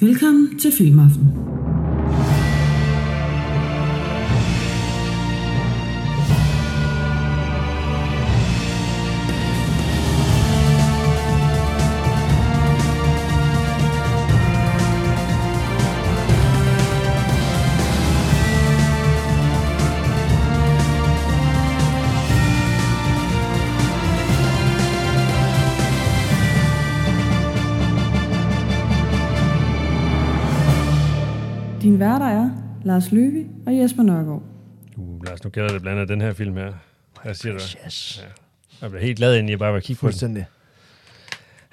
Velkommen til Filmaften. Lars Løvi og Jesper Nørgaard. Uh, Lars, nu gælder det blandt andet den her film her. Her siger du, Yes. Ja. jeg bliver helt glad ind i at bare være kigge på den.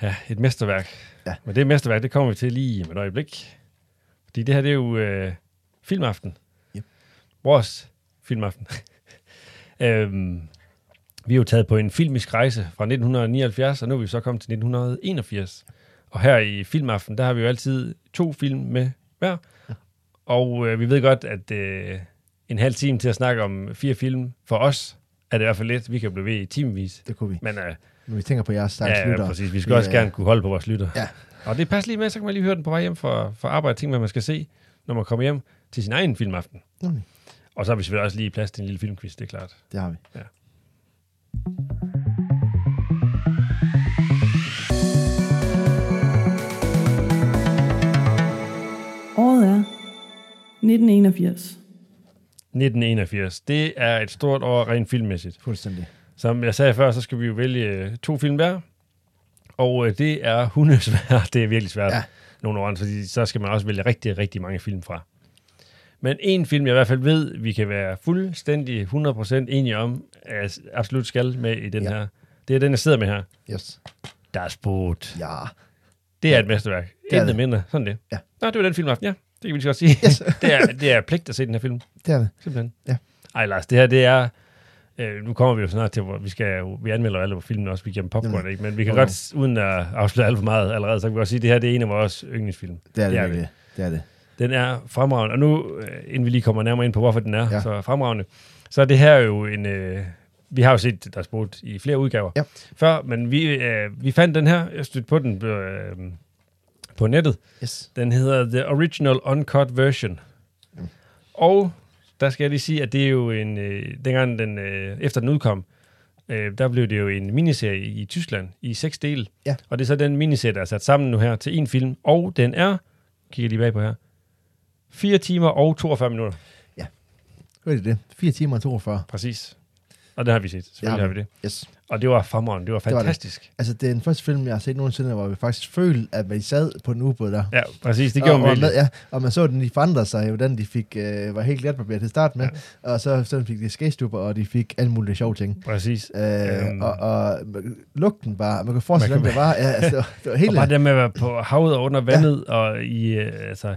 Ja, et mesterværk. Ja. Men det mesterværk, det kommer vi til lige om et øjeblik. Fordi det her, det er jo øh, filmaften. Yep. Vores filmaften. øhm, vi er jo taget på en filmisk rejse fra 1979, og nu er vi så kommet til 1981. Og her i filmaften, der har vi jo altid to film med hver. Og øh, vi ved godt, at øh, en halv time til at snakke om fire film, for os er det i hvert fald lidt. Vi kan blive ved i timevis. Det kunne vi. Men øh, Men vi tænker på jeres stakkels Ja, ja, lyttere. præcis. Vi skal Vi, også øh, gerne kunne holde på vores lytter. Ja. Og det passer lige med, så kan man lige høre den på vej hjem for, for arbejde, ting, hvad man skal se, når man kommer hjem til sin egen filmaften. Nemlig. Og så har vi selvfølgelig også lige plads til en lille filmquiz, det er klart. Det har vi. Ja. 1981. 1981, det er et stort år rent filmmæssigt. Fuldstændig. Som jeg sagde før, så skal vi jo vælge øh, to film hver. Og øh, det er hundesvært. Det er virkelig svært ja. Nogle år, fordi så skal man også vælge rigtig, rigtig mange film fra. Men en film, jeg i hvert fald ved, vi kan være fuldstændig 100% enige om, at absolut skal med i den Ja. her. Det er den, jeg sidder med her. Yes. Das Boot. Ja. Det er et mesterværk. Det er Intet det. mindre. Sådan det. Ja. Nå, det var den film aften. Ja, det kan vi lige godt sige. Yes. det, er, det er pligt at se den her film. Det er det. Simpelthen. Ja. Ej, Lars, det her, det er... Øh, nu kommer vi jo snart til, hvor vi skal vi anmelder alle på filmen også, vi giver dem popcorn, Nemlig. ikke? Men vi kan jo. godt, uden at afsløre alt for meget allerede, så kan vi godt sige, at det her det er en af vores yndlingsfilm. Det er det. Det er Det det. Er det. Den er fremragende, og nu, øh, inden vi lige kommer nærmere ind på, hvorfor den er. Ja. så fremragende, så er det her jo en... Øh, vi har jo set Der Sport i flere udgaver Ja. før, men vi, øh, vi fandt den her, jeg stødte på den øh, på nettet. Yes. Den hedder The Original Uncut Version. Mm. Og der skal jeg lige sige, at det er jo en... Øh, dengang den, øh, efter den udkom, øh, der blev det jo en miniserie i, Tyskland i seks dele. Ja. Og det er så den miniserie, der er sat sammen nu her til en film. Og den er, kigger lige bag på her, 4 timer og 42 minutter. Hvad er det det? 4 timer og 42. Præcis. Og det har vi set. Selvfølgelig har har vi det. Yes. Og det var fremragende. Det var var det. fantastisk. Altså, det er den første film, jeg har set nogensinde, hvor vi faktisk følte, at vi sad på den ubåd der. Ja, præcis. Det og, gjorde man og, virkelig. med, ja, og man så, at de forandrede sig, hvordan de fik, øh, var helt glatbarberet til start med, ja. og så, så fik de skæstupper, og de fik alle mulige sjove ting. Præcis. Øh, Øhm. og, og lugten bare, man kan forestille Man sig, det var. Ja, altså, det var, det var helt... Og bare det med at være på havet og under vandet, ja. og i, øh, altså,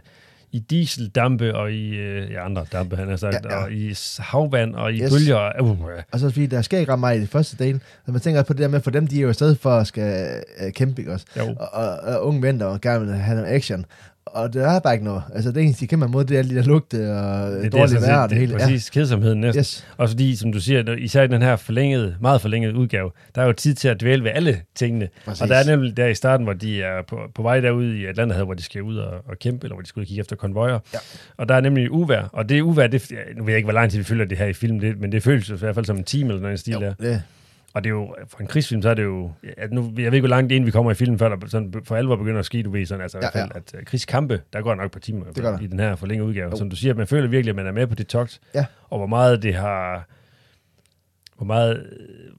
i dieseldampe og i øh, ja, andre dampe, han har sagt, ja, Ja, og i havvand og i yes. Bølger. Uh, ja. Og så fordi der sker ikke meget i det første del, så man tænker på det der med, for dem, de er jo afsted for at skal øh, kæmpe, ikke også? Jo. Og, og, og unge mænd, der gerne vil have noget action. Og der er bare ikke noget. Altså det eneste, de kæmper mod, det er lige der lugte og Det, det er dårligt sådan vejr og det hele. Det er præcis kedsomheden næsten. Yes. Også fordi, som du siger, især i den her forlængede, meget forlængede udgave, der er jo tid til at dvæle ved alle tingene. Præcis. Og der er nemlig der i starten, hvor de er på, på vej derude i Atlanterhavet, hvor de skal ud og, og kæmpe, eller hvor de skal ud og kigge efter konvojer. Ja. Og der er nemlig uvær, og det uvær, det, ja, nu ved jeg ikke, hvor lang tid vi følger det her i filmen, det, men det føles jo i hvert fald som en time eller noget i stil Jo, der. det, Og det er jo, for en krigsfilm, så er det jo, ja, nu, jeg ved ikke, hvor langt inden vi kommer i filmen, før der sådan for alvor begynder at ske, du ved, sådan, altså ja, Ja, fald, at uh, krigskampe, der går nok på timer Det i den her forlængede udgave. Jo. Som du siger, man føler virkelig, at man er med på det togt, Ja. og hvor meget det har, hvor meget, øh,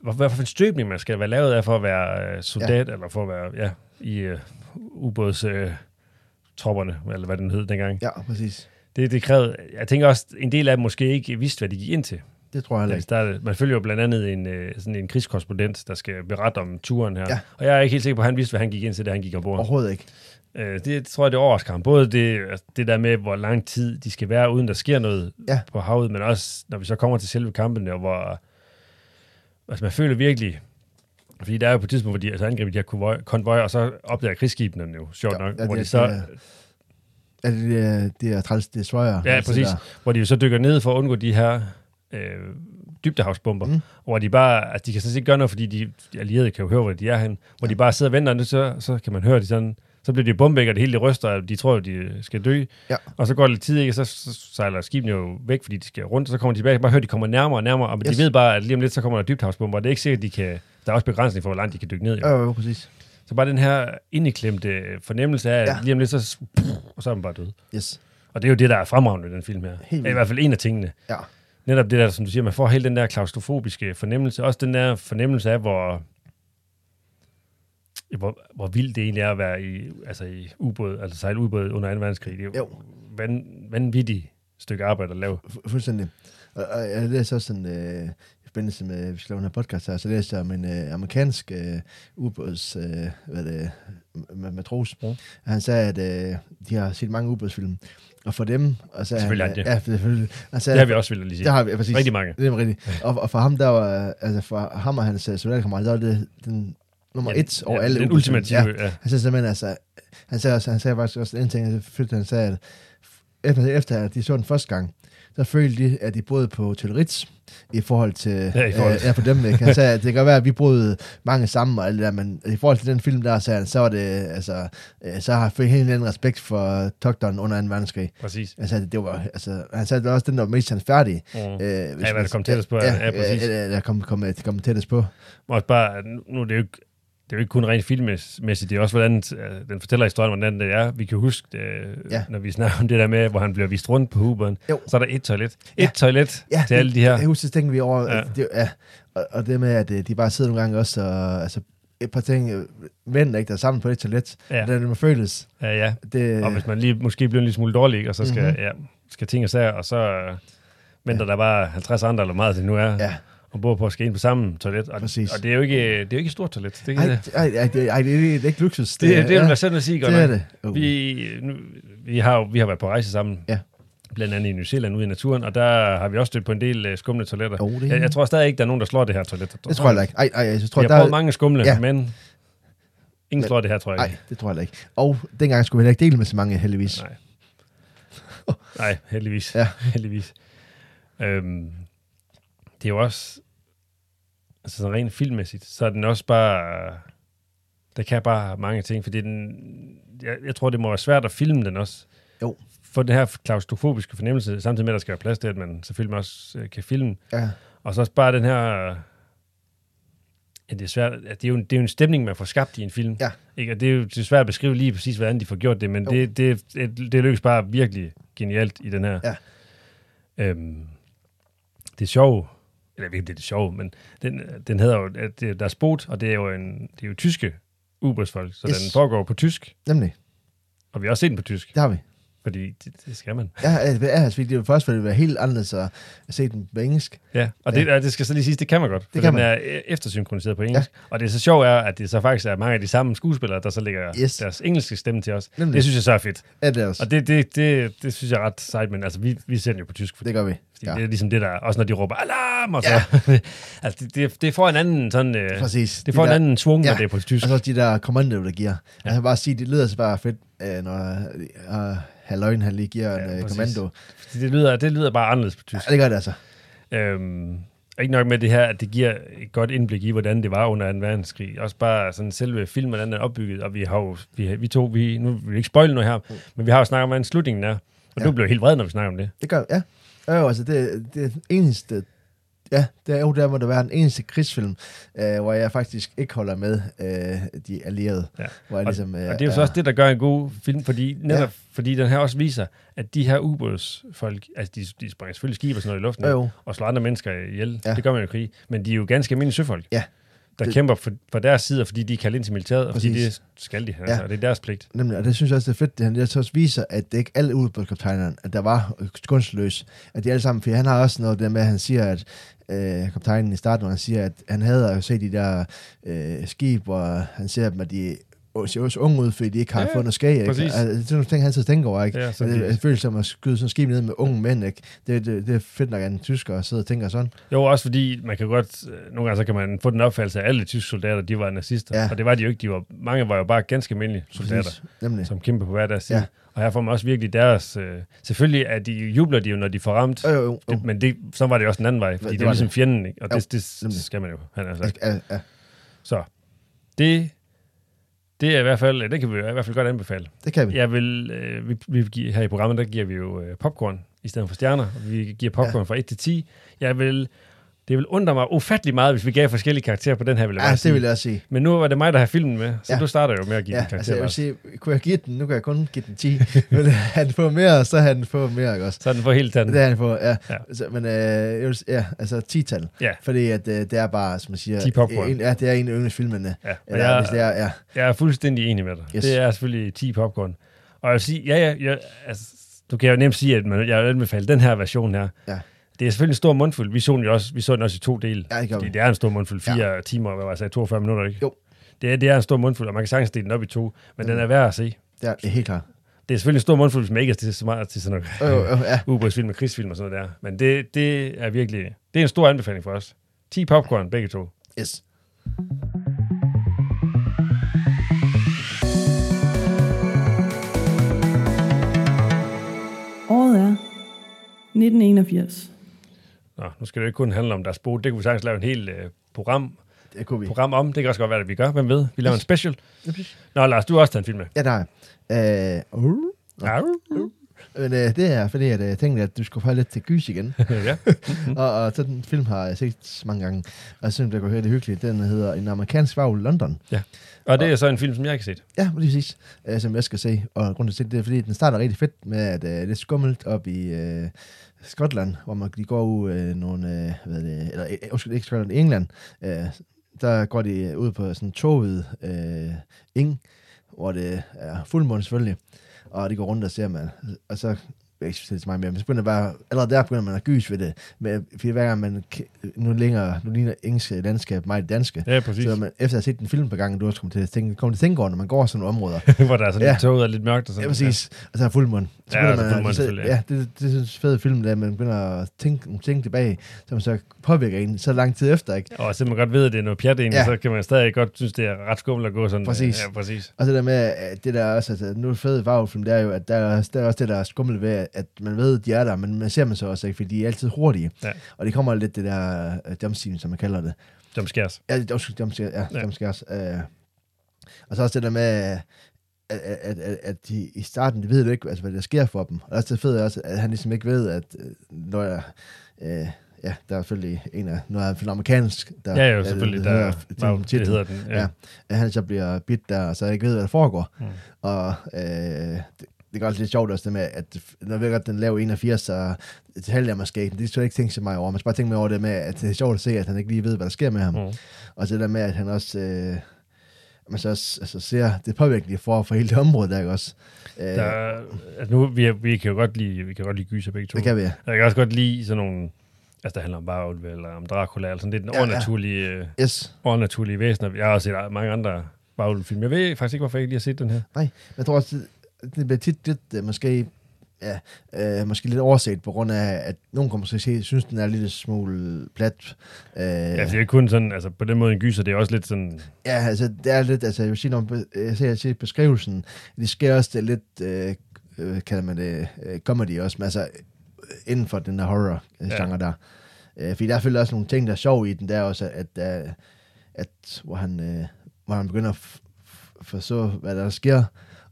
hvor, hvad for en støbning man skal være lavet af for at være uh, soldat, ja. eller for at være, ja, i uh, ubåds... Uh, tropperne, eller hvad den hed dengang. ja, præcis. Det, det krævede, jeg tænker også, en del af dem måske ikke vidste, hvad de gik ind til. Det tror jeg heller Ja, ikke. man følger jo blandt andet en, øh, sådan en krigskorrespondent, der skal berette om turen her. Ja. Og jeg er ikke helt sikker på, at han vidste, hvad han gik ind til, da han gik ombord. Overhovedet ikke. Øh, det tror jeg, det overrasker ham. Både det, altså, det der med, hvor lang tid de skal være, uden der sker noget Ja. på havet, men også, når vi så kommer til selve kampene, og hvor altså, man føler virkelig, fordi der er jo på et tidspunkt, hvor de altså, angriber de her konvoj, og så opdager krigsskibene jo, sjovt Ja, nok, ja, hvor det de er- så... det er- Er det det, det er træls destroyer? Ja, altså præcis. der. Hvor de jo så dykker ned for at undgå de her øh, dybdehavsbomber, mm. Hvor de bare, altså de kan sådan set ikke gøre noget, fordi de, de allierede kan jo høre, hvor de er hen, hvor ja. de bare sidder og venter, og så, så kan man høre, de sådan Så bliver de og det hele det ryster, og de tror, de skal dø. Ja. Og så går det lidt tid, ikke? og så, så sejler skibene jo væk, fordi de skal rundt, og så kommer de tilbage. Bare høre, de kommer nærmere og nærmere, og Yes. de ved bare, at lige om lidt, så kommer der dybthavsbomber, og det er ikke sikkert, de kan... Der er også begrænsning for, hvor langt de kan dykke ned. Jo. Jo, jo, præcis. Så bare den her indeklemte fornemmelse af, at Ja. lige om lidt, så... Og så er man bare død. Yes. Og det er jo det, der er fremragende i den film her. Helt er i vildt. hvert fald en af tingene. Ja. Netop det der, som du siger, man får hele den der klaustrofobiske fornemmelse. Også den der fornemmelse af, hvor, hvor, hvor vildt det egentlig er at være i, altså i ubåd, altså sejle ubåd under 2. verdenskrig. Det er jo. Van, vanvittigt stykke arbejde at lave. Fu- Fuldstændig. Og, og jeg læste også sådan, øh, forbindelse med, vi skal lave den her podcast her, så læste jeg om en øh, amerikansk øh, ubåds, øh, hvad det, ma- matros. Ja. Han sagde, at øh, de har set mange ubådsfilm, og for dem, og så Selvfølgelig han, har de øh, ja, selvfølgelig. Sagde, Det har vi også, vil jeg lige sige. Det har vi, ja, præcis. Rigtig mange. Det er rigtigt. Og, og for ham, der var, altså for ham og hans øh, soldaterkammerater, der var det den nummer Ja, et over ja, alle Den ultimative, ja. Ja. Han sagde simpelthen, altså, han sagde, også, han sagde faktisk også en ting, han sagde, at efter, efter at de så den første gang, så følte de, at de boede på Hotel Ritz i forhold til, Ja, i forhold til- øh, ja, for dem, ikke? Han sagde, at det kan være, at vi boede mange sammen og alt det der, men i forhold til den film der, sagde han, så var det, altså, øh, så har jeg helt anden respekt for Togdon under 2. verdenskrig. Præcis. Han sagde, det var, altså, han sagde, det var også den, der var mest sandfærdig. Mm. Øh, Ja, hvad der kom tættest på, ja, ja, præcis. Ja, ja, der kom, kom, kom tættest på. Også bare, nu er det jo ikke, det er jo ikke kun rent filmmæssigt, det er også, hvordan øh, den fortæller historien, hvordan det er. Vi kan huske, det, Ja. ja. når vi snakker om det der med, hvor han bliver vist rundt på Huberen, Jo. så er der et toilet. Et Ja. toilet Ja, til alle de her. Jeg husker, tænker vi over, Ja. ja. Det, ja, og, og det med, at øh, de bare sidder nogle gange også, og altså, et par ting, øh, mænd, ikke, der er sammen på et toilet, Ja. ja. det, det må føles. Ja, ja. Det, Og hvis man lige måske bliver en lille smule dårlig, og så skal, Mhm. mm-hmm. ja, skal ting og sager, og så øh, venter der bare 50 andre, eller meget det nu er, ja, og bor på at skal ind på samme toilet. Og, Præcis. og det er jo ikke, det er jo ikke et stort toilet. Det, ej, ej, ej, det, ej, det, er- det er ikke luksus. det, det, det, det ja, vil være sådan at sige, godt det er nok. det. Uh. Vi, nu, vi, har jo, vi har været på rejse sammen. Ja. Blandt andet i New Zealand ude i naturen, og der har vi også stødt på en del uh, skumle toiletter. Jo, det, Jeg, jeg tror stadig ikke, der er nogen, der slår det her toilet. det tror jeg ikke. Ej, ej, jeg tror, Vi har der, prøvet mange skumle, Ja. men ingen Men- slår det her, tror jeg Nej, det tror jeg ikke. Og dengang skulle vi heller ikke dele med så mange, heldigvis. Nej. Nej, heldigvis. Ja. heldigvis. Øhm, det er jo også, altså sådan rent filmmæssigt, så er den også bare, der kan bare mange ting, fordi den, jeg, jeg tror, det må være svært at filme den også. Jo. For den her klaustrofobiske fornemmelse, samtidig med, at der skal være plads til, at man selvfølgelig også øh, kan filme. Ja, Og så også bare den her... Ja, det er svært. Det er, jo, en- det er jo en stemning, man får skabt i en film. Ja. Ikke? Og det er jo det er svært at beskrive lige præcis, hvordan de får gjort det, men Jo. det, det, det, det lykkes bare virkelig genialt i den her. Ja. Øhm, det er sjovt, eller om det er det men den, den hedder jo, at det, der er spot, og det er jo, en, det er jo tyske ubådsfolk, så Yes. den foregår på tysk, nemlig. og vi har også set den på tysk, Det har vi. fordi det, det skal man. Ja, ja, det er altså, fordi det først være helt anderledes at se den på engelsk. Ja, og det, ja. det skal så lige siges, det kan man godt. For kan den man. er e- eftersynkroniseret på engelsk. Ja. Og det er så sjovt er, at det så faktisk er mange af de samme skuespillere, der så lægger Yes. deres engelske stemme til os. Nemlig. Det synes jeg så er fedt. Ja, det er også. Og det, det, det, det synes jeg er ret sejt, men altså, vi, vi ser den jo på tysk, fordi, Det gør vi. Ja. det er ligesom det der, også når de råber alarm, og så, altså, det, det, det får en anden sådan, øh, Præcis. det får De en der- anden svung, Ja. når det er på tysk. Altså også de der kommandoer, der giver. Ja. Jeg kan bare sige, det lyder så bare fedt, øh, når uh, Halløjen han lige giver Ja, en præcis. kommando. Det lyder, det lyder bare anderledes på tysk. Ja, det gør det altså. Øhm, ikke nok med det her, at det giver et godt indblik i, hvordan det var under 2. verdenskrig. Også bare sådan selve filmen, hvordan den er opbygget. Og vi har jo, vi, vi to, vi, nu vil vi ikke spoil noget her, men vi har jo snakket om, hvordan slutningen er. Og Ja. ja. du bliver helt vred, når vi snakker om det. Det gør ja. Jo, altså det, det er den eneste, ja, det er jo der, må det være den eneste krigsfilm, øh, hvor jeg faktisk ikke holder med øh, de allierede. Ja. Hvor jeg Og, ligesom, øh, og det er jo så også det, der gør en god film, fordi netop Ja. fordi den her også viser, at de her ubådsfolk, altså de, de springer selvfølgelig skib og sådan noget i luften, Jo, og slår andre mennesker ihjel. Ja. Det gør man jo i krig. Men de er jo ganske almindelige søfolk. Ja. Der Det- kæmper for, for deres side, fordi de er kaldt ind til militæret, og fordi Præcis. det skal de. Altså, Ja. og det er deres pligt. Nemlig, og det synes jeg også, det er fedt, det han det så også viser, at det ikke alle ubådskaptajnerne, at der var kunstløs. At de alle sammen, for han har også noget der med, at han siger, at øh, kaptajnen i starten, hvor han siger, at han havde jo set de der øh, skib, hvor han ser dem, at de også unge ud, fordi de ikke har Ja, noget skag. Ikke? præcis. Altså, det er nogle ting, han altid tænker over. Ikke? Ja, det, de- det føles som at skyde sådan skib ned med unge mænd. Ikke? Det, det, det er fedt nok, at en tysker sidder og tænker sådan. Jo, også fordi man kan godt, øh, nogle gange så kan man få den opfattelse, at alle tyske soldater, de var nazister. Ja. Og det var de jo ikke. De var, mange var jo bare ganske almindelige soldater. Nemlig. som kæmper på hver deres side. Ja. Og her får man også virkelig deres... Øh, selvfølgelig er de, jubler de jo, når de får ramt. Jo, jo, jo. Det, men det, så var det også den anden vej, fordi Det det, det er var ligesom det. fjenden, ikke? og Jo, det, det nemlig. skal man jo. Han, altså. Ja, ja. Så det, Det er i hvert fald, det kan vi i hvert fald godt anbefale. Det kan vi. Jeg vil, øh, vi, vi giver, her i programmet, der giver vi jo øh, popcorn i stedet for stjerner. Vi giver popcorn ja. fra 1 til 10. Jeg vil, det vil undre mig ufattelig meget, hvis vi gav forskellige karakterer på den her, vil jeg Ja, det vil jeg også sige. Men nu var det mig, der har filmen med, så Ja. du starter jo med at give Ja, den karakter. altså jeg vil sige, kunne jeg give den, nu kan jeg kun give den 10, men han får mere, så han fået mere, ikke også? så den for helt tanden. Det er han på, ja. Ja. Så, men øh, jeg vil, ja, altså 10-tal. Ja. Fordi at, øh, det er bare, som man siger... 10 popcorn. En, ja, det er en af yndlingsfilmene. Ja, Eller, jeg, det er, ja. jeg er fuldstændig enig med dig. Yes. Det er selvfølgelig 10 popcorn. Og jeg vil sige, ja, ja, ja altså, du kan jo nemt sige, at man, jeg vil anbefale den her version her. Ja. Det er selvfølgelig en stor mundfuld. Vi så den jo også, vi så den også i to dele. Ja, det gør vi. det er en stor mundfuld. Fire ja. timer, hvad var jeg, 42 minutter, ikke? Jo. Det er, det er en stor mundfuld, og man kan sagtens dele den op i to. Men Mm. den er værd at se. Det er helt klart. Det er selvfølgelig en stor mundfuld, hvis man ikke er til så meget til sådan Øh, noget øh, ja. ubådsfilm og krigsfilm og sådan noget der. Men det, det er virkelig, det er en stor anbefaling for os. 10 popcorn, begge to. Yes. Året er 1981. Nå, nu skal det ikke kun handle om deres bo. Det kunne vi sagtens lave en helt øh, program, Det kunne vi. program om. Det kan også godt være, at vi gør. Hvem ved? Vi laver en special. Ja. Nå, Lars, du har også taget en film med. Ja, der er. Øh, uh. Ja. Men øh, det er fordi, at øh, jeg tænkte, at du skulle få lidt til gys igen. ja. og, og så den film har jeg set mange gange. Og jeg synes, det høre det hyggeligt. Den hedder En amerikansk vagl London. Og det er så en film, som jeg ikke har set. Ja, lige præcis. Øh, som jeg skal se. Og grunden til at se det, det er, fordi den starter rigtig fedt med, at øh, det er skummelt op i øh, Skotland, hvor man de går ud øh, nogle, øh, hvad det, eller øh, undskyld, ikke Skotland, England. Øh, der går de ud på sådan toget øh, ing, hvor det er fuldmåne selvfølgelig. Og de går rundt og ser man. Og så jeg ikke sige så meget mere, men så begynder bare, allerede der begynder man at gys ved det. Med, fordi hver gang man, nu, længere, nu ligner engelske landskab meget det danske. Ja, præcis. Så man, efter at have set den film på gangen, du også kommer til at tænke, kommer til at tænke over, når man går sådan nogle områder. Hvor der er sådan Ja. lidt toget og lidt mørkt og sådan Ja, præcis. Og så er fuldmåne. Så Ja, man, fuldmåne så, selvfølgelig, ja, det, det, er sådan en fed film, der man begynder at tænke nogle ting tilbage, som så påvirker en så lang tid efter, ikke? Ja. Og så man godt ved, at det er noget pjat egentlig, Ja. så kan man stadig godt synes, det er ret skummelt at gå sådan. Præcis. Ja, præcis. Og så der med, det der også, altså, nu fede farvefilm, det er jo, at der, er- der er også det, der er skummelt ved, at man ved, at de er der, men man ser man så også ikke, fordi de er altid hurtige. Ja. Og det kommer lidt det der uh, jumpscene, som man kalder det. Jump scares. Ja, det er også jumpscare, ja, Ja. jumpscares. Øh. Og så også det der med, at, at, at, at de i starten, de ved jo ikke, altså, hvad der sker for dem. Og også det fede er også, at han ligesom ikke ved, at øh, når jeg, øh, ja, der er selvfølgelig en af, noget af amerikansk, der, Ja, jo, øh, selvfølgelig. det Der, hedder- der, det, hedder den. Ja. Ja. han så bliver bit der, så ikke ved, hvad der foregår. Mm. Og øh, det, det er også lidt sjovt også det med, at når vi godt den laver 81, så måske ikke, men det skal jeg ikke tænke så meget over. Man skal bare tænke mere over det med, at det er sjovt at se, at han ikke lige ved, hvad der sker med ham. Mm. Og så det der med, at han også, øh, man så også altså, ser det påvirkning for, for hele det område der, ikke også? Øh, Der, altså nu, vi, vi kan jo godt lide, vi kan godt lide gyser begge to. det kan vi, ja. Jeg kan også godt lide sådan nogle, altså der handler om Varulv eller om Dracula, eller sådan lidt den Ja, ja. overnaturlige, øh, Yes. overnaturlige væsener. Jeg har også set mange andre Varulv-film. Jeg ved faktisk ikke, hvorfor jeg ikke lige har set den her. Jeg tror også, det, bliver tit lidt, øh, måske, ja, øh, måske lidt overset på grund af, at nogen kommer måske se, synes, den er lidt smule plat. Øh, Ja, det er kun sådan, altså på den måde en gyser, det er også lidt sådan, Ja, altså, det er lidt, altså, jeg vil sige, når jeg ser, jeg ser beskrivelsen, det sker også det er lidt, øh, øh, kalder man det, øh, comedy også, men altså, inden for den der horror-genre Ja. der. Øh, fordi der er selvfølgelig også nogle ting, der er sjov i den, der er også, at, at, at hvor, han, øh, hvor han begynder at forstå, hvad der sker,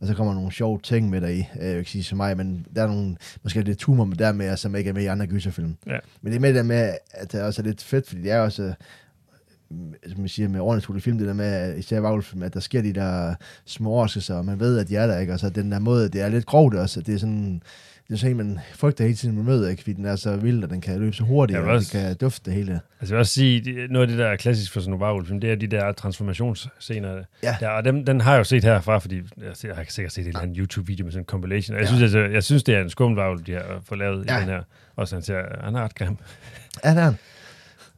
og så kommer nogle sjove ting med der i. Øh, Jeg vil ikke sige så meget, men der er nogle, måske lidt humor med der med, som ikke er med i andre gyserfilm. Ja. Men det er med det med, at det også er lidt fedt, fordi det er også, som man siger, med overnaturlige film, det der med, at især Vaglfilm, at der sker de der små overraskelser, og man ved, at de er der, ikke? Og så den der måde, det er lidt grovt også, det er sådan, det er sådan man frygter hele tiden, man møder, ikke? Fordi den er så vild, og den kan løbe så hurtigt, og vil den også- kan dufte det hele. Altså jeg vil også sige, noget af det, der er klassisk for sådan nogle det er de der transformationsscener. Ja. Der, og dem, den har jeg jo set herfra, fordi jeg, har sikkert set en eller anden YouTube-video med sådan en compilation. Jeg, synes, altså, jeg synes, det er en skummel varulv, de har fået lavet Ja. i den her. Også han ser, han er ret grim. Ja, det er han.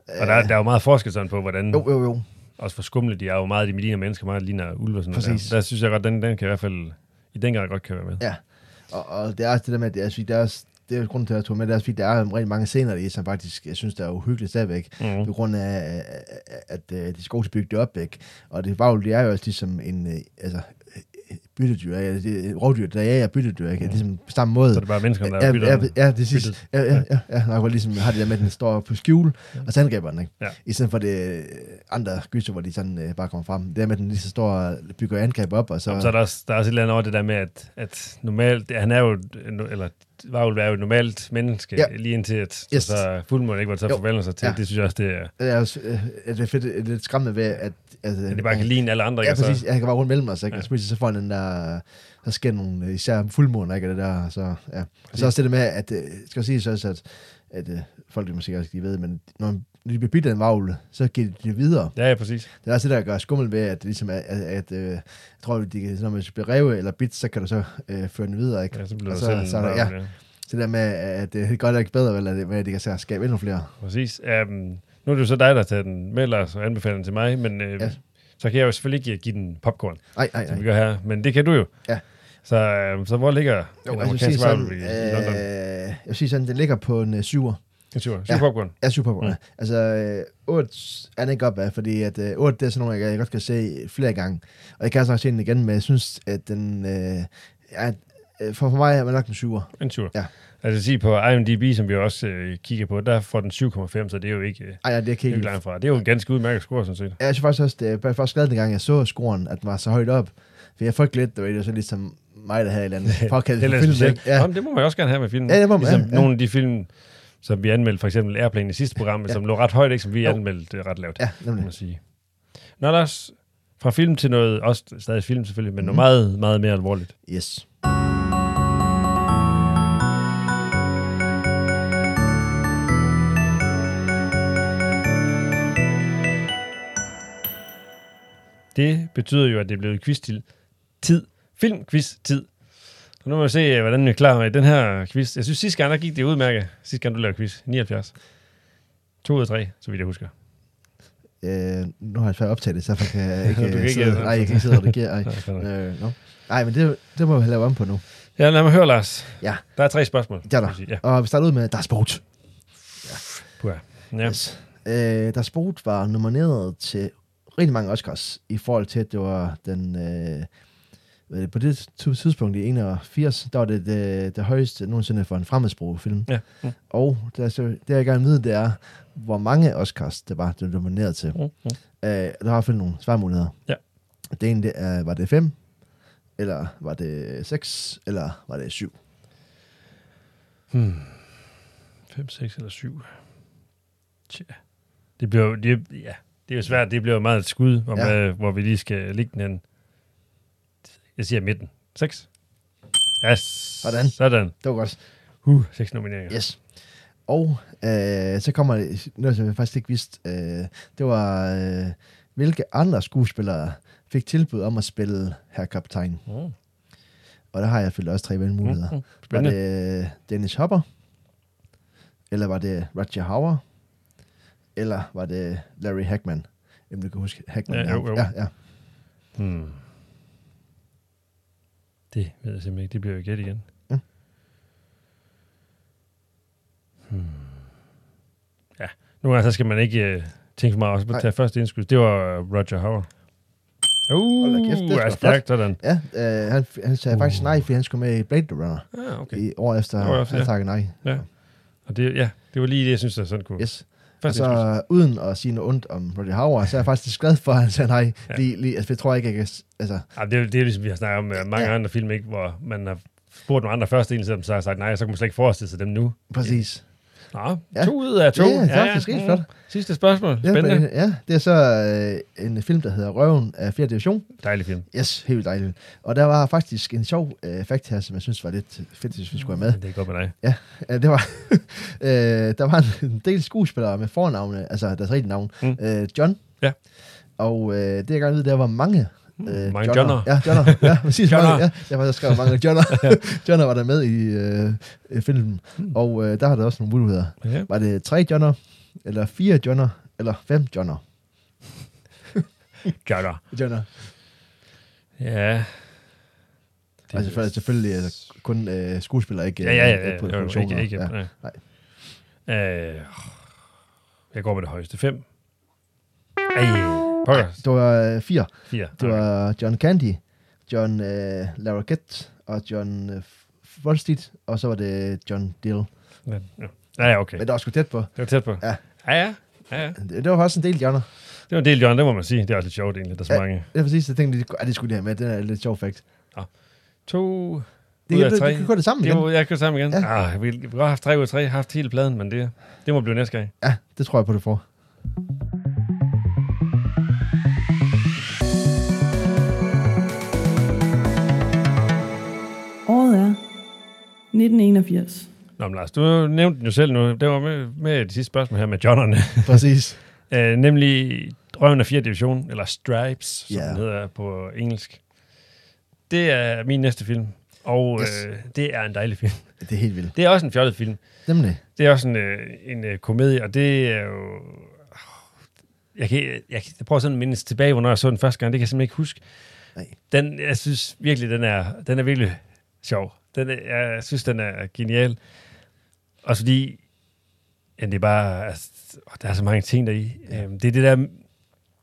Og der, der er jo meget forskel sådan på, hvordan, Jo, jo, jo. også for skumle de er jo meget, de ligner mennesker, meget ligner ulve og sådan noget. Der. der synes jeg godt, den, den kan i hvert fald, i den grad godt kan være med. Ja. Og, og det er også det der med, at det er, fordi der er også, det er grunden til, at jeg tog med, det er også, fordi der er rigtig mange scener i, som faktisk, jeg synes, der er uhyggeligt stadigvæk. Mm. på grund af, at, at, at de skal også bygge det op, ikke? Og det var jo, det er jo også ligesom en, øh, altså, øh, byttedyr. Ja, det er rovdyr, der jager byttedyr, ikke? Ligesom på samme måde. Så er det bare menneskerne, der Ja, bytter. ja, ja, det sidste. Ja, ja, ja, ja. Nok, hvor ligesom har det der med, at den står på skjul, og så angriber den, ikke? Ja. I stedet for det øh, andre gyser, hvor de sådan øh, bare kommer frem. Det der med, at den lige så står og bygger angreb op, og så... Så, så er der, også, der er også et eller andet over det der med, at, at normalt, han er jo, eller Varulv er jo et normalt menneske, Ja. ja. lige indtil at Yes. så, så fuldmåne ikke var til at Jo. forvandle sig til. Ja. Ja. Det synes jeg også, det er, det er, også, øh, det er fedt, det er lidt skræmmende ved, at... at, at det bare kan ligne alle andre. Ja, ikke? Og præcis. Så, Jeg kan bare rundt mellem os, ikke? Ja. Ja. Og så så får han den der... Så sker nogle, øh, især fuldmåner, ikke? Det der, så, ja. Og så også det der med, at, øh, skal jeg sige så også, at, at øh, folk det måske også lige ved, men når, når de bliver bidt af en vagle, så giver de det videre. ja, ja, præcis. Det er også det, der gør skummel ved, at, ligesom at, at øh, jeg tror, at de, når man bliver revet eller bit, så kan du så øh, føre den videre, ikke? Ja, så bliver Og der så- selv så er der- ja. Så det der med, at det er godt ikke bedre, vel, at, med, at de kan så skabe endnu flere. Præcis. Um, nu er det jo så dig, der tager den med, Lars, og anbefaler den til mig, men uh, Ja. Ja. så kan jeg jo selvfølgelig ikke give den popcorn, Nej, nej, som vi gør her, men det kan du jo. Ja. Så, um, så hvor ligger Jo, en altså, jeg vil sige amerikansk sådan, i, i London? øh, jeg vil sige sådan, den ligger på en uh, syver. En syver. ja. Syv popcorn. Ja, super på Mm. mm. Altså, øh, 8 er den ikke op af, fordi at øh, 8, det er sådan nogle, jeg, jeg godt kan se flere gange. Og jeg kan også se den igen, men jeg synes, at den... Øh, er, øh, for, for mig er man nok en syver. En syver. Ja. Altså at sige på IMDb, som vi også øh, kigger på, der får den 7,5, så det er jo ikke, øh, Ej, ja, det er ikke det jo ikke langt fra. Det er jo en ganske udmærket score, sådan set. Ja, Jeg synes faktisk også, det er først glad, dengang jeg så scoren, at den var så højt op. For jeg frygte lidt, det var var så ligesom mig, der havde et eller andet. Er lidt film, ikke? Ja. Ja. Jamen, det må man også gerne have med filmen. Ja, det må man, ligesom ja, ja. nogle af de film, som vi anmeldte, for eksempel Airplane i sidste program, ja. Som lå ret højt, ikke, som vi Jo. anmeldte øh, ret lavt, ja, kan nemlig. man sige. Nå, Lars, fra film til noget, også stadig film selvfølgelig, men Mhm. noget meget, meget mere alvorligt. Yes. Det betyder jo, at det er blevet quiz til tid. Filmquiz-tid. Så nu må vi se, øh, hvordan vi er klar med den her quiz. Jeg synes, sidste gang, der gik det udmærket. Sidste gang, du lavede quiz. 79. 2 ud af 3, så vidt jeg husker. Øh, nu har jeg svært optaget det, så derfor kan jeg ikke, Du kan øh, ikke- sidde, nej, jeg kan ikke sidde og redigere. Ej. Nej. Øh, no. Ej, men det, det må vi lave om på nu. Ja, lad mig høre, Lars. Ja. Der er tre spørgsmål. Er der. sige. Og vi starter ud med, der er sport. Ja. ja. Yes. Øh, der sport var nomineret til rigtig mange Oscars, i forhold til, at det var den... Øh, på det tidspunkt i 81, der var det det, det højeste nogensinde for en fremmedsproget film. Ja. Mm. Og det, er så, det jeg gerne vil vide, det er, hvor mange Oscars det var, det var nomineret til. Mm. Mm. Øh, der har i hvert fald nogle svarmuligheder. Ja. Det ene, det er, var det fem, eller var det seks, eller var det syv? Hmm. 5, 6 eller 7. Tja. Det bliver jo, det, ja, det er jo svært. Det bliver meget et skud, hvor, Ja. ja. hvor vi lige skal ligge den hen. Jeg siger midten. 6. Ja, Sådan. Sådan. Det var godt. Uh, 6 nomineringer. Yes. Og øh, så kommer det, noget som jeg faktisk ikke vidste, øh, det var, øh, hvilke andre skuespillere fik tilbud om at spille herr kaptajn. Mm. Og der har jeg selvfølgelig også tre valgmuligheder. Mm. Var Spændende. det øh, Dennis Hopper? Eller var det Roger Hauer? Eller var det Larry Hackman? Jamen, du kan huske Hackman. Ja, jo, jo. ja, ja. Hmm. Det ved jeg simpelthen ikke. Det bliver jo gæt igen. Ja. Hmm. Ja, nogle gange så skal man ikke uh, tænke for meget også på at tage første indskud. Det var uh, Roger Hauer. Uh, Hold kæft, det er stærkt sådan. Ja, øh, han, han sagde Uh. faktisk nej, fordi han skulle med i Blade Runner Ah, okay. i år efter, År efter, han ja. takkede nej. Ja. Og det, ja, det var lige det, jeg synes, der sådan kunne. Yes. Og Første indskud. så uden at sige noget ondt om Roger Hauer, så er jeg faktisk glad for, at han sagde nej. Ja. Lige, lige, altså, jeg tror ikke, jeg kan... Altså, Ja, det, er, det er ligesom, vi har snakket om med mange Ja. andre film, ikke, hvor man har spurgt nogle andre første en, så har sagt nej, så kan man slet ikke forestille sig dem nu. præcis. Nå, Ja. to ud af to. Ja, det er faktisk rigtig flot. Sidste spørgsmål. Ja, Spændende. men, ja, det er så øh, en film, der hedder Røven af 4. division. Dejlig film. Yes, helt vildt dejligt. Og der var faktisk en sjov øh, fakt her, som jeg synes var lidt fedt, hvis vi skulle have med. Det er godt med dig. Ja, det var, øh, der var en del skuespillere med fornavne, altså deres rigtige navn. Mm. Øh, John. Ja. Og øh, det jeg gerne ved, der var mange Øh, Mange Johnner. Ja, Johnner. Ja, præcis. Johnner. mange, ja, jeg faktisk skrevet mange Johnner. Johnner var der med i øh, filmen. Hmm. Og øh, der har der også nogle muligheder. Ja. Var det tre Johnner, eller fire Johnner, eller fem Johnner? Johnner. Johnner. Ja. Det Altså for, selvfølgelig altså, kun øh, skuespillere, ikke Ja, ja, ja. øh, ja. på Jo, produktioner. ikke, ikke, ja. ja. Nej. Øh, jeg går med det højeste. Fem. Ej, pokker. Det var øh, fire. Fire. Det var John Candy, John øh, Larroquette og John øh, Volstead, og så var det John Dill. Ja, ja. ja, ja, okay. Men det var sgu tæt på. Det var tæt på. Ja. Ja, ja. ja, ja. Det, det var også en del hjørner. Det var en del, Jørgen, det må man sige. Det er også lidt sjovt egentlig, der er så Ja. mange. Det er præcis, jeg tænkte, at det skulle de have med. Den er lidt sjov fakt. To Det ud af tre. det kan gå det sammen Det igen. må, jeg kan sammen igen. Ja. Ja. Ah, vi, vi har haft tre ud af tre, haft hele pladen, men det, det må blive næste gang. Ja, det tror jeg på, det får. 1981. Nå, men Lars, du nævnte den jo selv nu. Det var med, med det sidste spørgsmål her med Johnnerne. Præcis. uh, nemlig Røven af 4. division, eller Stripes, som Ja. den hedder på engelsk. Det er min næste film, og Yes. uh, det er en dejlig film. Det er helt vildt. Det er også en fjollet film. Nemlig. Det er også en, øh, en øh, komedie, og det er jo... Jeg, kan, jeg, jeg prøver sådan at mindes tilbage, hvornår jeg så den første gang. Det kan jeg simpelthen ikke huske. Nej. Den, jeg synes virkelig, den er, den er virkelig sjov. Den er, jeg synes, den er genial. Også fordi, ja, det er bare, altså, der er så mange ting deri. Ja. Øhm, det er det der,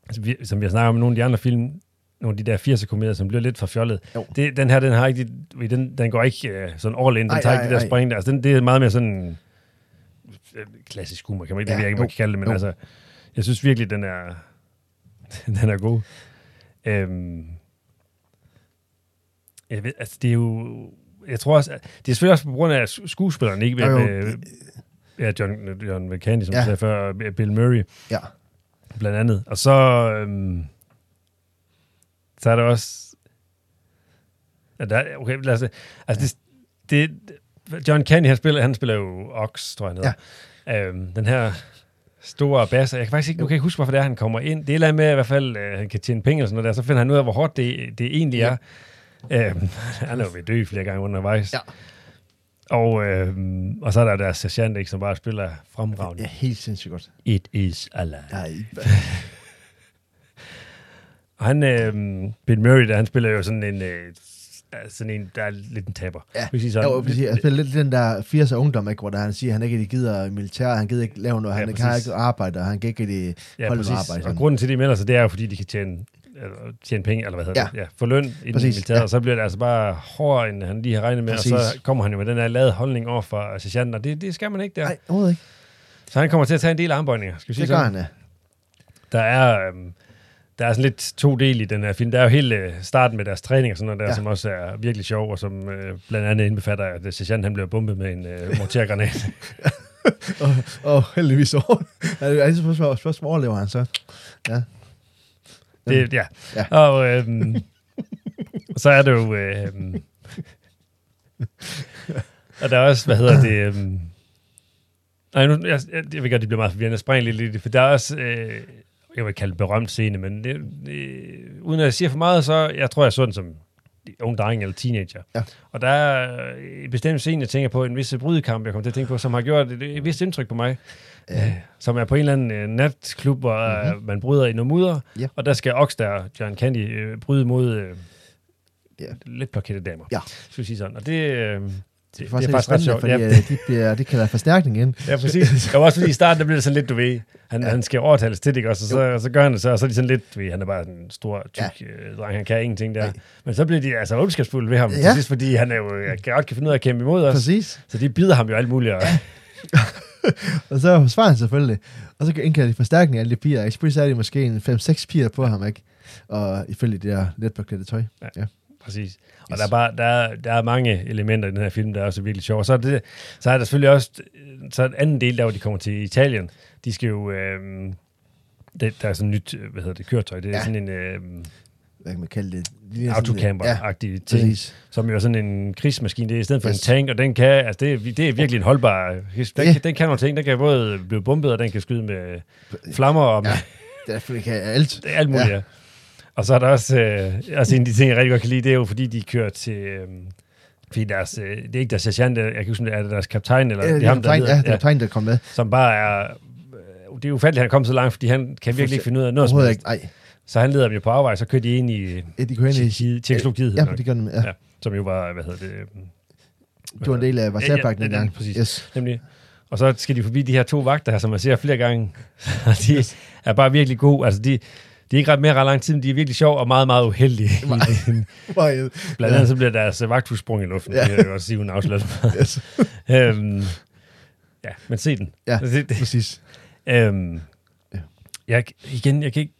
altså, vi, som vi har snakket om nogle af de andre film, nogle af de der 80'er komedier, som bliver lidt for fjollet. Jo. Det, den her, den har ikke, de, den, den går ikke øh, sådan all in, den Ej, tager ej, ikke det der ej. spring der. Altså, den, det er meget mere sådan øh, klassisk humor, kan man ikke, Ja, det jeg ikke, man kan kalde det, men jo. altså, jeg synes virkelig, den er, den er god. Øhm, jeg ved, altså, det er jo, jeg tror også, det er selvfølgelig også på grund af sk- skuespilleren, ikke? Jo, jo. Med, ja, John, John McCandy, som Ja. ja. sagde før, Bill Murray, Ja. blandt andet. Og så, øhm, så er der også, ja, der, okay, lad os altså det, det, John Candy, han spiller, han spiller jo Ox, tror jeg, han hedder. Ja. Øhm, den her store bass, jeg kan faktisk ikke, nu kan jeg ikke huske, hvorfor det er, han kommer ind. Det er noget med, i hvert fald, øh, han kan tjene penge og sådan noget der, så finder han ud af, hvor hårdt det, det egentlig er. Øhm, han er jo ved dø flere gange undervejs. Ja. Og, øhm, og så er der der sergeant, ikke, som bare spiller fremragende. Ja, helt sindssygt godt. It is alive. Nej, Og han, øh, Bill Murray, der, han spiller jo sådan en, øh, sådan en, der er lidt en taber. Ja. Jeg sige Ja, sådan. jo, præcis. Jeg spiller lidt den der 80'er ungdom, ikke, hvor der, han siger, at han ikke gider militær, han gider ikke lave noget, Ja, han ikke har præcis. ikke arbejde, og han kan ikke rigtig ja, holde præcis. arbejde. Og sådan. grunden til, at de melder sig, det er jo, fordi de kan tjene, eller, tjene penge, eller hvad hedder Ja. det? Ja, få løn i den Præcis, militæret, ja. og så bliver det altså bare hårdere, end han lige har regnet med, Præcis. og så kommer han jo med den her lade holdning over for sergeanten, og det, det skal man ikke der. Nej, overhovedet ikke. Så han kommer til at tage en del armbøjninger, skal vi sige Det gør sådan. han, ja. Der er, øhm, der er sådan lidt to del i den her film. Der er jo hele øh, starten med deres træning og sådan noget der, Ja. som også er virkelig sjov, og som øh, blandt andet indbefatter, at øh, sergeant han bliver bombet med en øh, mortergranat. Og, og heldigvis over. Det er altid spørgsmål, spørgsmål, overlever han så. Ja. Det, ja. Ja. Og øhm, så er det jo... Øhm, og der er også, hvad hedder det... Øhm, nej, nu, jeg, jeg, jeg ved godt, det bliver meget forvirrende. Jeg springer lidt i det, for der er også... Øh, jeg vil kalde det berømt scene, men det, det, uden at jeg siger for meget, så jeg tror, jeg så den som ung dreng eller teenager. Ja. Og der er en bestemt scene, jeg tænker på, en vis brydekamp, jeg kommer til at tænke på, som har gjort et, et vist indtryk på mig. Ja. Øh, som er på en eller anden øh, natklub, hvor mm-hmm. man bryder i noget mudder, Ja. og der skal Ox der, John Candy, øh, bryde mod øh, Ja. lidt plakette damer. Ja. Skal vi sige sådan. Og det, øh, det, Det er faktisk, det er ret sjovt, fordi Ja, ja. de, bliver, de kalder forstærkning ind. ja, præcis. Det var også fordi i starten, der blev det sådan lidt, du ved, han, ja. han skal overtales til det, også? Og så, så gør han det så, og så er de sådan lidt, du ved, han er bare sådan en stor, tyk ja. dreng, han kan ingenting der. Nej. Men så bliver de altså ondskabsfulde ved ham, Ja. ja. til sidst, fordi han er jo, jeg kan godt kan finde ud af at kæmpe imod os. Præcis. Så de bider ham jo alt muligt. Og, Og så svarer han selvfølgelig. Og så indkalder de forstærkning af alle de piger. Så er de måske en 5-6 piger på ham, ikke? Og ifølge det der let på tøj. Ja. Ja. Præcis. Og Yes. der er, bare, der, er, der er mange elementer i den her film, der er også virkelig sjove. Og så er, det, så er der selvfølgelig også så er en anden del, der hvor de kommer til Italien. De skal jo... Øh, det, der er sådan et nyt, hvad hedder det, køretøj. Det er ja. sådan en øh, Hvad kan man kalde det? Sådan- autocamper-agtig Ja, ting, præcis. som jo er sådan en krigsmaskine. Det er i stedet for Yes. en tank, og den kan, altså det, er, det er virkelig en holdbar... Den, Ja. den kan nogle ting. Den kan både blive bombet, og den kan skyde med flammer og med Ja. Det er, kan alt. det er alt muligt, ja. ja. Og så er der også, øh, også en af de ting, jeg rigtig godt kan lide, det er jo, fordi de kører til... Øh, fordi deres, øh, det er ikke deres sergeant, jeg kan huske, om det er deres kaptajn, eller Ja, det er er ham, der tegn, leder, ja, det er tegn, der kom med. som bare er... Øh, det er ufatteligt, at han er kommet så langt, fordi han kan virkelig ikke finde ud af noget Overhovedet ikke. Nej, Så han leder dem jo på afvej, så kører de ind i ja, de ind i... Tjekkoslovakiet, Ja, det gør de. Ja. Ja. som jo var, hvad hedder det, øh, Du var en del af Varsavpakten Ja, ja, ja, ja, præcis. Yes. nemlig. Og så skal de forbi de her to vagter her, som man ser flere gange. De er bare virkelig gode. Altså, de, De er ikke ret mere ret lang tid, men de er virkelig sjov og meget, meget uheldige. Blandt andet så bliver deres vagthus sprung i luften, Ja. ja. det kan jeg godt sige, uden afsløret. Yes. øhm, ja, men se den. Ja, det, det, præcis. øhm, Ja. jeg, igen, jeg kan ikke...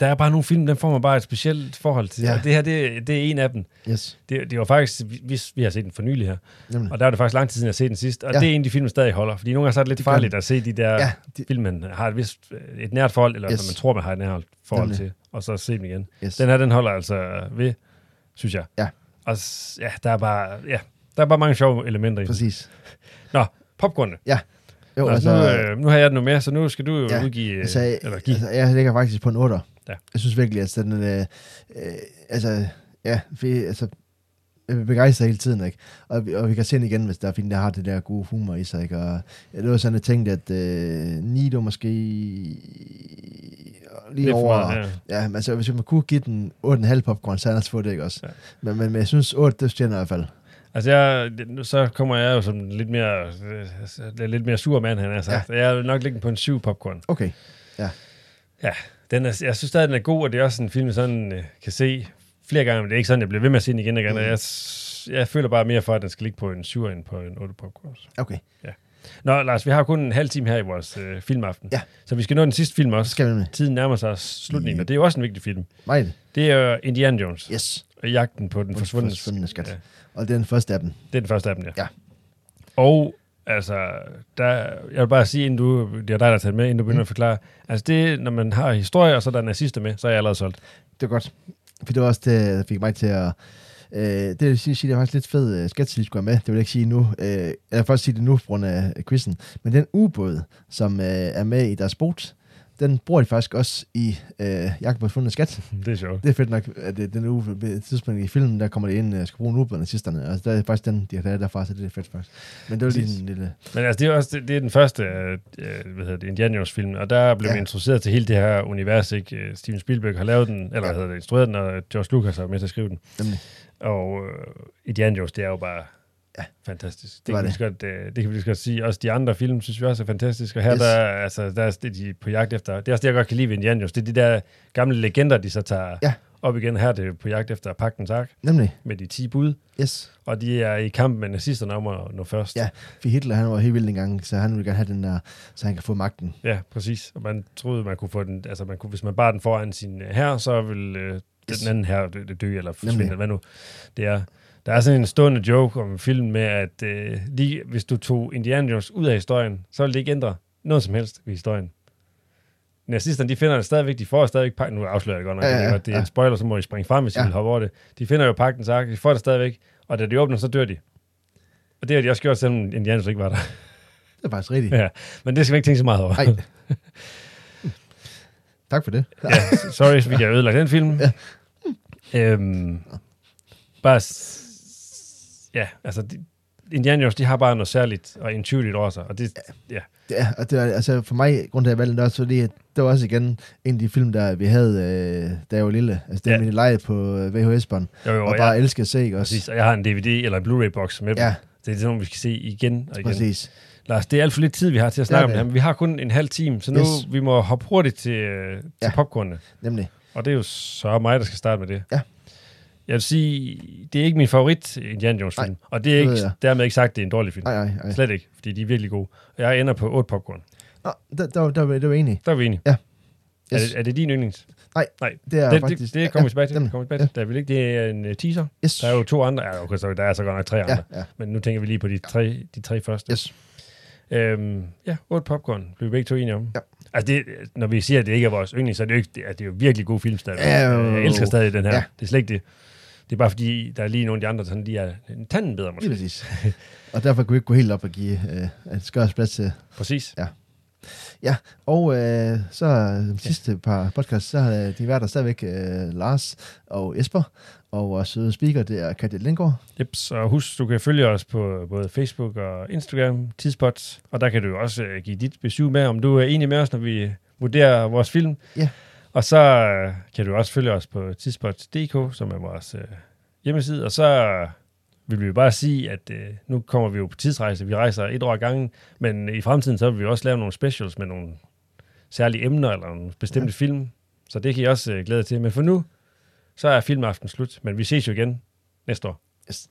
Der er bare nogle film, der får mig bare et specielt forhold til. Ja. Ja. Og det her, det, det er en af dem. Yes. Det, det var faktisk, vi, vi har set den for nylig her, Nemlig. og der er det faktisk lang tid siden, jeg har set den sidst, og Ja. ja. det er en af de film, der stadig holder, fordi nogle gange så er det lidt Det farligt at se de der Ja, ja, de- film, man har et, vist, et nært forhold, eller Yes. yes. man tror, man har et nært forhold Nemlig. til, og så se dem igen. Yes. Den her, den holder altså ved, synes jeg. Ja. Og ja, der er bare, ja, der er bare mange sjove elementer i den. Præcis. Nå, popcornene. Jo, Nå, altså, nu, øh, nu har jeg den nu med, så nu skal du jo Ja, ja, udgive, altså, eller give. altså, jeg ligger faktisk på en 8. Ja. Jeg synes virkelig, at den, øh, øh, altså, ja, vi, altså, jeg vil begejstre hele tiden, ikke? Og, vi- og vi kan se den igen, hvis der er film, der har det der gode humor i sig, ikke? Og ja, det var sådan, jeg tænkte, at øh, Nido måske lige Lidt over... meget, ja. Ja, altså, hvis man kunne give den 8,5 popcorn, så havde også fået det, ikke også? Ja. Men, men, men jeg synes, 8, det stjerner i hvert fald. Altså, jeg, så kommer jeg jo som lidt mere, øh, lidt mere sur mand, han har sagt. Ja. Jeg vil nok lægge den på en 7 popcorn. Okay. Den er, jeg synes stadig, den er god, og det er også en film, jeg sådan øh, kan se flere gange, men det er ikke sådan, jeg bliver ved med at se den igen og igen. Mm. Jeg, jeg føler bare mere for, at den skal ligge på en 7 end på en 8 popcorn. Okay. Nå, Lars, vi har kun en halv time her i vores øh, filmaften. Ja. Så vi skal nå den sidste film Så også. skal vi med. Tiden nærmer sig slutningen, Ja. og det er jo også en vigtig film. Meget. Det er jo Indiana Jones Yes. og jagten på den den forsvundne, forsvundne skat. Ja, Og det er den første af dem. det er den første af dem, ja. Ja. Og altså, der, jeg vil bare sige, inden du, det er dig, der har taget med, inden du begynder Mm. at forklare. Altså det, når man har historie, og så er der nazister med, så er jeg allerede solgt. Det er godt. For det var også det, der fik mig til at... Øh, det vil sige, det er faktisk lidt fed uh, sketch, de skulle med. Det vil jeg ikke sige nu. Øh, jeg vil først sige det nu på grund af øh, quizzen. Men den ubåd, som øh, er med i deres boat, den bruger de faktisk også i øh, Jagt på fundet skat. Det er sjovt. Det er fedt nok, at det, den uge, på tidspunkt i filmen, der kommer det ind, og skal bruge en ubåd nazisterne. Altså, der er faktisk den, de har taget derfra, så det er fedt faktisk. Men det var lige en lille... Men altså, det er også det, det er den første øh, øh, hvad hedder det, Indiana Jones film, og der blev Ja. introduceret til hele det her univers, ikke? Øh, Steven Spielberg har lavet den, eller Ja. hedder det, instrueret den, og George Lucas har med til at skrive den. Nemlig. Og øh, Indiana Jones, det er jo bare Ja. fantastisk. Det, Det kan vi det. godt, øh, det kan vi lige godt sige. Også de andre film, synes vi også er fantastiske. Og her Yes. der, er- altså, der er det, de er på jagt efter. Det er også det, jeg godt kan lide ved Indiana Jones. Det er de der gamle legender, de så tager Ja. op igen. Her er det på jagt efter Pagtens Ark Nemlig. med de 10 bud. Yes. Og de er i kamp med nazisterne om at nå først. Ja. For Hitler, han var helt vild engang, så han ville gerne have den der, så han kan få magten. Ja, præcis. Og man troede, man kunne få den, altså man kunne, hvis man bar den foran sin øh, her, så vil øh, Yes. den anden her dø, dø eller forsvinde, eller hvad nu det er. Der er sådan en stående joke om film med, at øh, lige hvis du tog Indiana Jones ud af historien, så ville det ikke ændre noget som helst ved historien. Nazisterne, de finder det stadigvæk, de får stadigvæk pakken, nu afslører jeg det godt nok, Ja, ja, ja, ja, det er ja. en spoiler, så må I springe frem, hvis Ja. I vil hoppe over det. De finder jo pakken sagt, de får det stadigvæk, og da de åbner, så dør de. Og det har de også gjort, selvom Indiana Jones ikke var der. Det er faktisk rigtigt. ja. Men det skal vi ikke tænke så meget over. Nej. tak for det. ja, sorry, hvis vi kan ødelægge den film. Ja. Øhm, bare, ja, altså, de, Indiana Jones, de har bare noget særligt og intuitivt over sig, og det, ja, Ja, og det var, altså for mig, grund til at valgte den også, fordi det var også igen en af de film, der vi havde, øh, da jeg var lille. Altså det er Ja. min leje på øh, VHS-bånd, og bare jeg, elsker at se, ikke også? præcis, og jeg har en DVD eller en Blu-ray-box med. Ja, Det er sådan nogle, vi skal se igen og igen. præcis. Lars, det er alt for lidt tid, vi har til at snakke om det. det her, men vi har kun en halv time, så nu Yes. vi må hoppe hurtigt til, øh, til Ja. popcornene. Nemlig. Og det er jo så mig, der skal starte med det. Ja. Jeg vil sige, det er ikke min favorit Indiana Jones film, og det er det ikke, jeg. dermed ikke sagt, at det er en dårlig film. Nej, nej, nej. Slet ikke, fordi de er virkelig gode. Jeg ender på 8 popcorn. Nå, der, der, der, der var jeg enig. Der er vi enige. Ja. Er, Yes. det, er det din yndlings? Nej, Nej. det er Det, faktisk... det, det kommer vi tilbage til. Det kommer vi tilbage til. Der er vel ikke, det er en uh, teaser. Yes. Der er jo to andre. Ja, okay, så der er så godt nok tre andre. Ja, ja. Men nu tænker vi lige på de tre, de tre første. Yes. Øhm, ja, 8 popcorn. Blev vi begge to enige om. Ja. Altså, det, når vi siger, at det ikke er vores yndling, så er det jo, ikke, det er, det er jo virkelig god film stadig. Ja, jo. Jeg elsker stadig den her. Ja. Det er slet ikke det. Det er bare fordi, der er lige nogle af de andre, sådan, de er en tanden bedre måske. Præcis. og derfor kunne vi ikke gå helt op og give øh, et skørs plads til. Præcis. Og øh, så de sidste par podcasts, så har de været der stadigvæk øh, Lars og Esper. Og vores søde speaker, det er Katja Lindgaard. Yep, så husk, du kan følge os på både Facebook og Instagram, Tidspot, og der kan du også uh, give dit besøg med, om du er enig med os, når vi vurderer vores film. Ja. Og så uh, kan du også følge os på tidspot.dk, som er vores uh, hjemmeside, og så uh, vil vi jo bare sige, at uh, nu kommer vi jo på tidsrejse, vi rejser et år ad gangen, men i fremtiden så vil vi også lave nogle specials med nogle særlige emner, eller nogle bestemte ja. film, Så det kan I også øh, glæde jer til. Men for nu, så er filmaften slut. Men vi ses jo igen næste år. Yes.